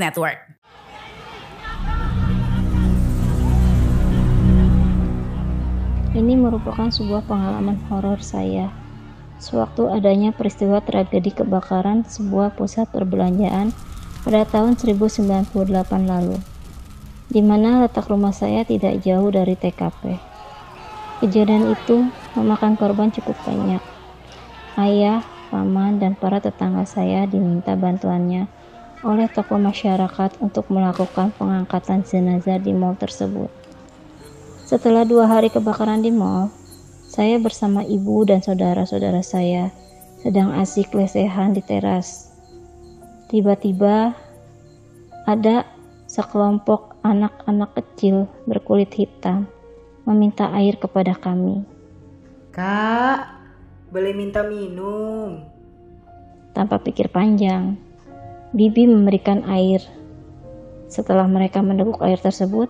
Network. Ini merupakan sebuah pengalaman horor saya. Sewaktu adanya peristiwa tragedi kebakaran sebuah pusat perbelanjaan pada tahun 1098 lalu, di mana letak rumah saya tidak jauh dari TKP. Kejadian itu memakan korban cukup banyak. Ayah, paman, dan para tetangga saya diminta bantuannya oleh tokoh masyarakat untuk melakukan pengangkatan jenazah di mal tersebut. Setelah dua hari kebakaran di mall, saya bersama ibu dan saudara-saudara saya sedang asik lesehan di teras. Tiba-tiba ada sekelompok anak-anak kecil berkulit hitam meminta air kepada kami. Kak, boleh minta minum? Tanpa pikir panjang, Bibi memberikan air. Setelah mereka meneguk air tersebut,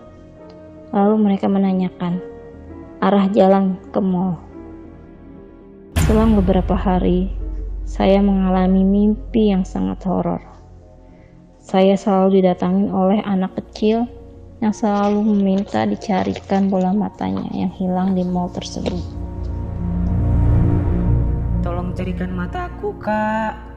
lalu mereka menanyakan arah jalan ke mall. Selang beberapa hari, saya mengalami mimpi yang sangat horor. Saya selalu didatangin oleh anak kecil yang selalu meminta dicarikan bola matanya yang hilang di mall tersebut. Tolong carikan mataku, Kak.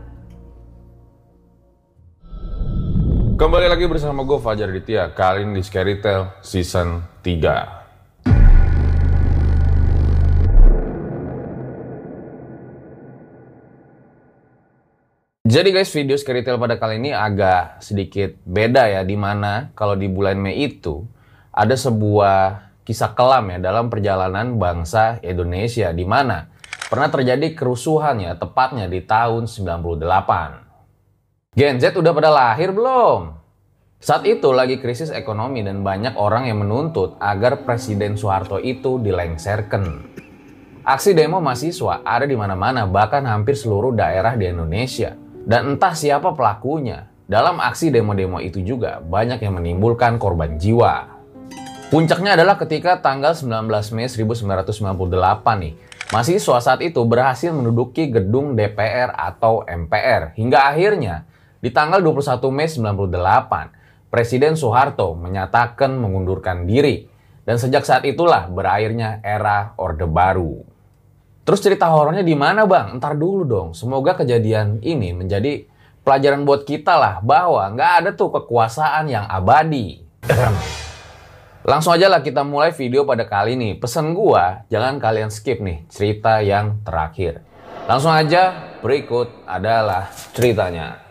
Kembali lagi bersama gue Fajar Ditya, kali ini di Scary Tale Season 3. Jadi guys, video Scary Tale pada kali ini agak sedikit beda ya, di mana kalau di bulan Mei itu ada sebuah kisah kelam ya dalam perjalanan bangsa Indonesia, di mana pernah terjadi kerusuhan ya, tepatnya di tahun 98. Gen Z udah pada lahir belum? Saat itu lagi krisis ekonomi dan banyak orang yang menuntut agar Presiden Soeharto itu dilengserkan. Aksi demo mahasiswa ada di mana-mana, bahkan hampir seluruh daerah di Indonesia. Dan entah siapa pelakunya, dalam aksi demo-demo itu juga banyak yang menimbulkan korban jiwa. Puncaknya adalah ketika tanggal 19 Mei 1998 nih, mahasiswa saat itu berhasil menduduki gedung DPR atau MPR. Hingga akhirnya, di tanggal 21 Mei 98, Presiden Soeharto menyatakan mengundurkan diri. Dan sejak saat itulah berakhirnya era Orde Baru. Terus cerita horornya di mana bang? Ntar dulu dong. Semoga kejadian ini menjadi pelajaran buat kita lah bahwa nggak ada tuh kekuasaan yang abadi. Langsung aja lah kita mulai video pada kali ini. Pesan gua, jangan kalian skip nih cerita yang terakhir. Langsung aja, berikut adalah ceritanya.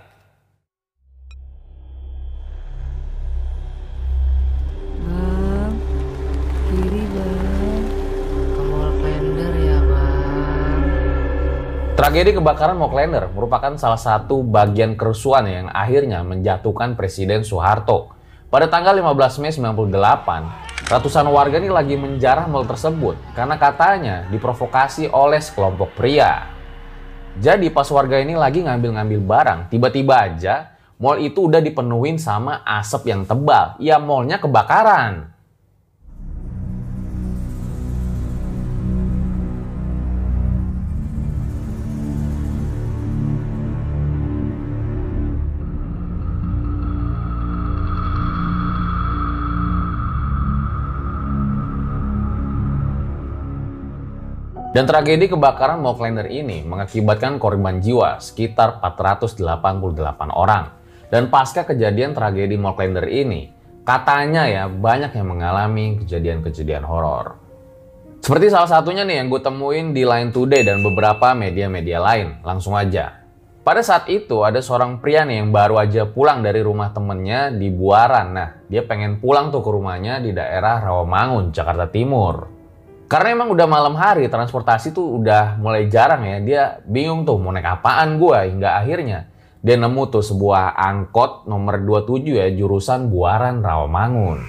Tragedi kebakaran Moklender merupakan salah satu bagian kerusuhan yang akhirnya menjatuhkan Presiden Soeharto. Pada tanggal 15 Mei 98, ratusan warga ini lagi menjarah mal tersebut karena katanya diprovokasi oleh sekelompok pria. Jadi pas warga ini lagi ngambil-ngambil barang, tiba-tiba aja mall itu udah dipenuhin sama asap yang tebal. Ya mallnya kebakaran. Dan tragedi kebakaran Moklender ini mengakibatkan korban jiwa sekitar 488 orang. Dan pasca kejadian tragedi Mall Klender ini, katanya ya banyak yang mengalami kejadian-kejadian horor. Seperti salah satunya nih yang gue temuin di Line Today dan beberapa media-media lain. Langsung aja. Pada saat itu ada seorang pria nih yang baru aja pulang dari rumah temennya di Buaran. Nah, dia pengen pulang tuh ke rumahnya di daerah Rawamangun, Jakarta Timur. Karena emang udah malam hari, transportasi tuh udah mulai jarang ya. Dia bingung tuh mau naik apaan gue hingga akhirnya dia nemu tuh sebuah angkot nomor 27 ya jurusan Buaran Rawamangun.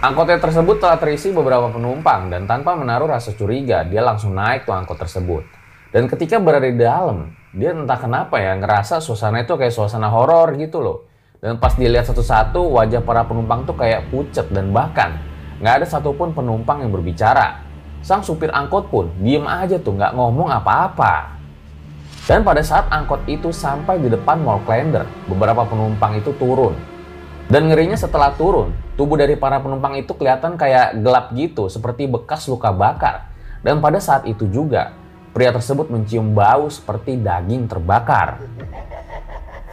Angkotnya tersebut telah terisi beberapa penumpang dan tanpa menaruh rasa curiga dia langsung naik tuh angkot tersebut. Dan ketika berada di dalam, dia entah kenapa ya ngerasa suasana itu kayak suasana horor gitu loh. Dan pas dilihat satu-satu wajah para penumpang tuh kayak pucet dan bahkan nggak ada satupun penumpang yang berbicara. Sang supir angkot pun diem aja tuh nggak ngomong apa-apa. Dan pada saat angkot itu sampai di depan Mall Klender, beberapa penumpang itu turun. Dan ngerinya setelah turun, tubuh dari para penumpang itu kelihatan kayak gelap gitu, seperti bekas luka bakar. Dan pada saat itu juga, pria tersebut mencium bau seperti daging terbakar.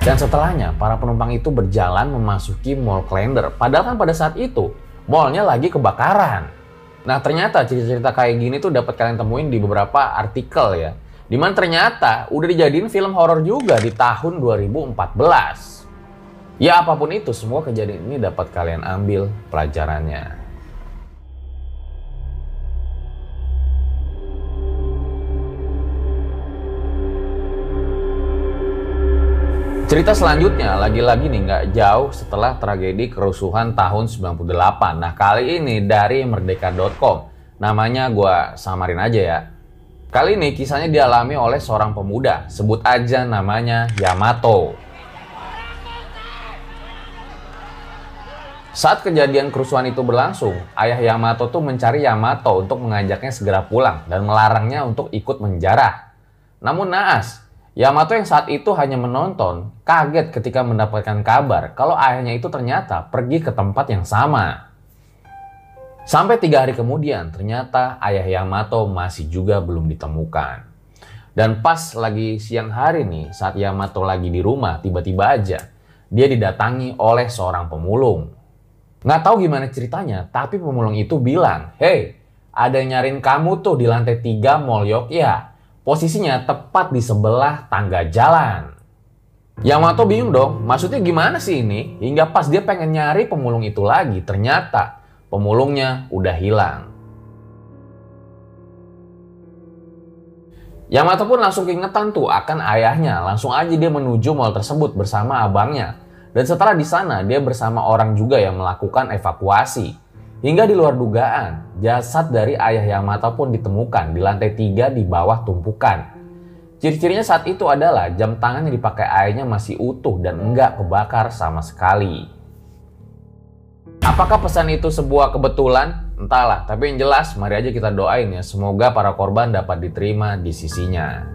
Dan setelahnya, para penumpang itu berjalan memasuki Mall Klender. Padahal kan pada saat itu, mallnya lagi kebakaran. Nah ternyata cerita-cerita kayak gini tuh dapat kalian temuin di beberapa artikel ya. Di mana ternyata udah dijadiin film horor juga di tahun 2014. Ya apa pun itu, semua kejadian ini dapat kalian ambil pelajarannya. Cerita selanjutnya lagi-lagi nih nggak jauh setelah tragedi kerusuhan tahun 98. Nah kali ini dari merdeka.com. Namanya gue samarin aja ya. Kali ini kisahnya dialami oleh seorang pemuda. Sebut aja namanya Yamato. Saat kejadian kerusuhan itu berlangsung, ayah Yamato tuh mencari Yamato untuk mengajaknya segera pulang dan melarangnya untuk ikut menjarah. Namun naas, Yamato yang saat itu hanya menonton, kaget ketika mendapatkan kabar kalau ayahnya itu ternyata pergi ke tempat yang sama. Sampai tiga hari kemudian, ternyata ayah Yamato masih juga belum ditemukan. Dan pas lagi siang hari nih, saat Yamato lagi di rumah, tiba-tiba aja dia didatangi oleh seorang pemulung. Nggak tahu gimana ceritanya, tapi pemulung itu bilang, Hei, ada yang nyariin kamu tuh di lantai tiga Mall Yogyakarta posisinya tepat di sebelah tangga jalan. Yamato bingung dong, maksudnya gimana sih ini? Hingga pas dia pengen nyari pemulung itu lagi, ternyata pemulungnya udah hilang. Yamato pun langsung keingetan tuh akan ayahnya. Langsung aja dia menuju mall tersebut bersama abangnya. Dan setelah di sana dia bersama orang juga yang melakukan evakuasi. Hingga di luar dugaan, jasad dari ayah Yamato pun ditemukan di lantai tiga di bawah tumpukan. Ciri-cirinya saat itu adalah jam tangan yang dipakai ayahnya masih utuh dan enggak kebakar sama sekali. Apakah pesan itu sebuah kebetulan? Entahlah, tapi yang jelas mari aja kita doain ya semoga para korban dapat diterima di sisinya.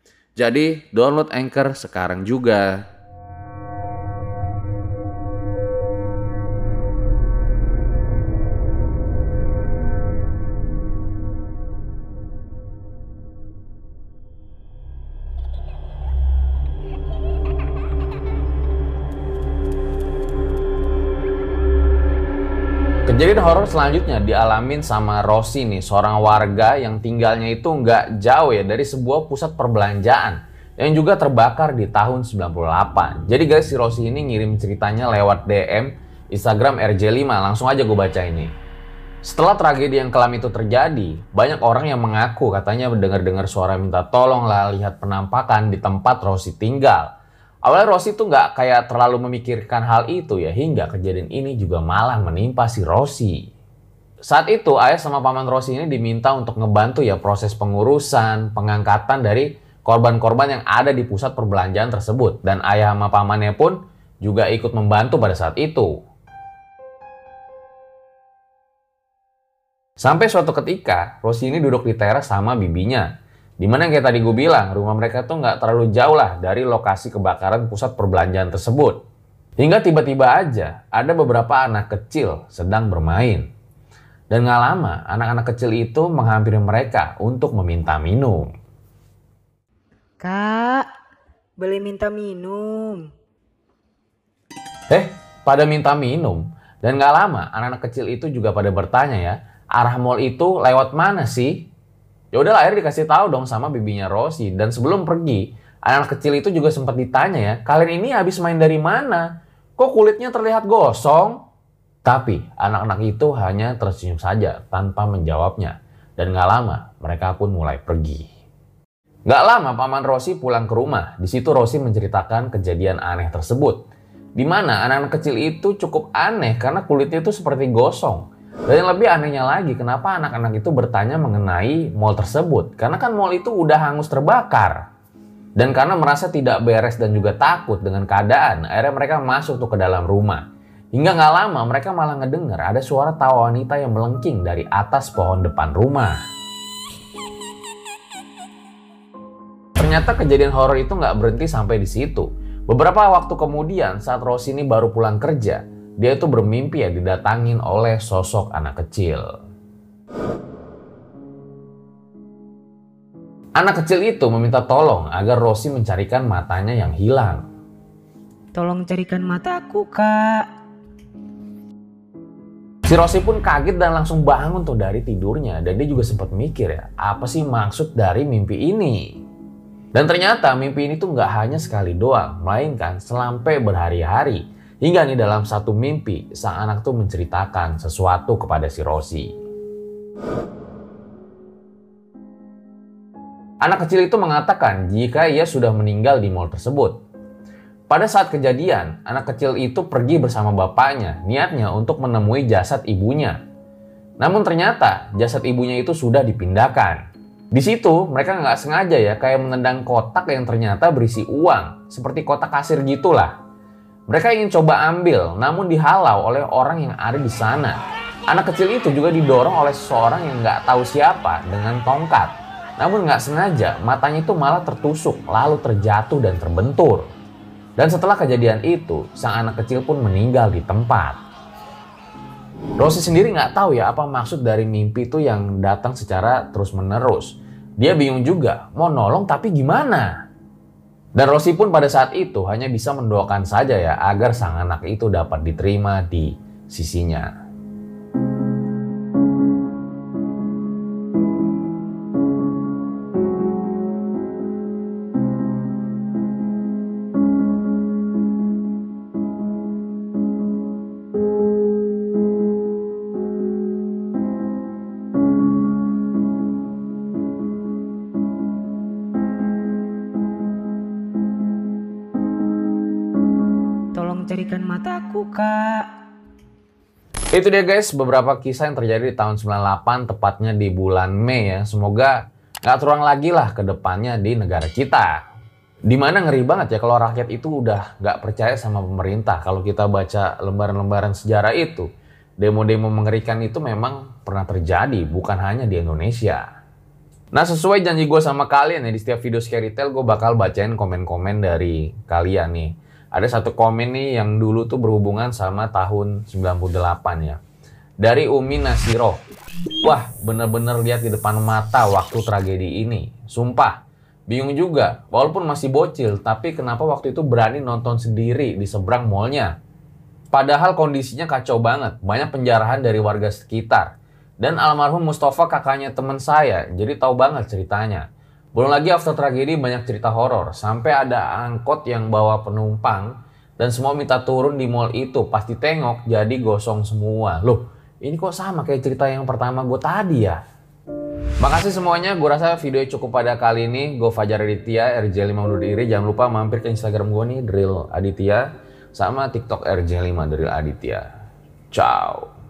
Jadi download Anchor sekarang juga. Kejadian horor selanjutnya dialamin sama Rosi nih, seorang warga yang tinggalnya itu nggak jauh ya dari sebuah pusat perbelanjaan yang juga terbakar di tahun 98. Jadi guys, si Rossi ini ngirim ceritanya lewat DM Instagram RJ5. Langsung aja gue baca ini. Setelah tragedi yang kelam itu terjadi, banyak orang yang mengaku katanya mendengar-dengar suara minta tolong lah lihat penampakan di tempat Rossi tinggal. Awalnya Rossi tuh nggak kayak terlalu memikirkan hal itu ya, hingga kejadian ini juga malah menimpa si Rossi. Saat itu ayah sama paman Rossi ini diminta untuk ngebantu ya proses pengurusan, pengangkatan dari korban-korban yang ada di pusat perbelanjaan tersebut. Dan ayah sama pamannya pun juga ikut membantu pada saat itu. Sampai suatu ketika, Rosi ini duduk di teras sama bibinya. Di mana kayak tadi gue bilang, rumah mereka tuh nggak terlalu jauh lah dari lokasi kebakaran pusat perbelanjaan tersebut. Hingga tiba-tiba aja ada beberapa anak kecil sedang bermain. Dan nggak lama, anak-anak kecil itu menghampiri mereka untuk meminta minum. Kak, boleh minta minum? Eh, pada minta minum. Dan nggak lama, anak-anak kecil itu juga pada bertanya ya, arah mall itu lewat mana sih? Ya udah akhirnya dikasih tahu dong sama bibinya Rosi. Dan sebelum pergi, anak kecil itu juga sempat ditanya ya, kalian ini habis main dari mana? Kok kulitnya terlihat gosong? Tapi anak-anak itu hanya tersenyum saja tanpa menjawabnya. Dan gak lama mereka pun mulai pergi. Gak lama Paman Rosi pulang ke rumah. Di situ Rosi menceritakan kejadian aneh tersebut. Di mana anak-anak kecil itu cukup aneh karena kulitnya itu seperti gosong. Dan yang lebih anehnya lagi, kenapa anak-anak itu bertanya mengenai mall tersebut? Karena kan mall itu udah hangus terbakar. Dan karena merasa tidak beres dan juga takut dengan keadaan, akhirnya mereka masuk tuh ke dalam rumah. Hingga nggak lama mereka malah ngedengar ada suara tawa wanita yang melengking dari atas pohon depan rumah. Ternyata kejadian horor itu nggak berhenti sampai di situ. Beberapa waktu kemudian saat Rosini baru pulang kerja, dia itu bermimpi ya didatangin oleh sosok anak kecil. Anak kecil itu meminta tolong agar Rosi mencarikan matanya yang hilang. Tolong carikan mataku, Kak. Si Rosi pun kaget dan langsung bangun tuh dari tidurnya dan dia juga sempat mikir ya, apa sih maksud dari mimpi ini? Dan ternyata mimpi ini tuh nggak hanya sekali doang, melainkan sampai berhari-hari. Hingga nih dalam satu mimpi, sang anak tuh menceritakan sesuatu kepada si Rosi. Anak kecil itu mengatakan jika ia sudah meninggal di mall tersebut. Pada saat kejadian, anak kecil itu pergi bersama bapaknya, niatnya untuk menemui jasad ibunya. Namun ternyata jasad ibunya itu sudah dipindahkan. Di situ mereka nggak sengaja ya kayak menendang kotak yang ternyata berisi uang, seperti kotak kasir gitulah. Mereka ingin coba ambil, namun dihalau oleh orang yang ada di sana. Anak kecil itu juga didorong oleh seseorang yang nggak tahu siapa dengan tongkat. Namun nggak sengaja, matanya itu malah tertusuk, lalu terjatuh dan terbentur. Dan setelah kejadian itu, sang anak kecil pun meninggal di tempat. Rosi sendiri nggak tahu ya apa maksud dari mimpi itu yang datang secara terus-menerus. Dia bingung juga, mau nolong tapi gimana? Dan Rosi pun pada saat itu hanya bisa mendoakan saja ya agar sang anak itu dapat diterima di sisinya. Carikan mataku, Kak. Itu dia guys, beberapa kisah yang terjadi di tahun 98, tepatnya di bulan Mei ya. Semoga nggak terulang lagi lah ke depannya di negara kita. Di mana ngeri banget ya kalau rakyat itu udah nggak percaya sama pemerintah. Kalau kita baca lembaran-lembaran sejarah itu, demo-demo mengerikan itu memang pernah terjadi, bukan hanya di Indonesia. Nah sesuai janji gue sama kalian ya, di setiap video Scary Tale gue bakal bacain komen-komen dari kalian nih ada satu komen nih yang dulu tuh berhubungan sama tahun 98 ya. Dari Umi Nasiro. Wah, bener-bener lihat di depan mata waktu tragedi ini. Sumpah, bingung juga. Walaupun masih bocil, tapi kenapa waktu itu berani nonton sendiri di seberang mallnya? Padahal kondisinya kacau banget. Banyak penjarahan dari warga sekitar. Dan almarhum Mustafa kakaknya teman saya, jadi tahu banget ceritanya. Belum lagi after tragedi banyak cerita horor, sampai ada angkot yang bawa penumpang dan semua minta turun di mall itu, pasti tengok jadi gosong semua. Loh, ini kok sama kayak cerita yang pertama gue tadi ya? Makasih semuanya, gue rasa video cukup pada kali ini. Gue Fajar Aditya, RJ5 undur diri. Jangan lupa mampir ke Instagram gue nih, Drill Aditya. Sama TikTok RJ5 Drill Aditya. Ciao.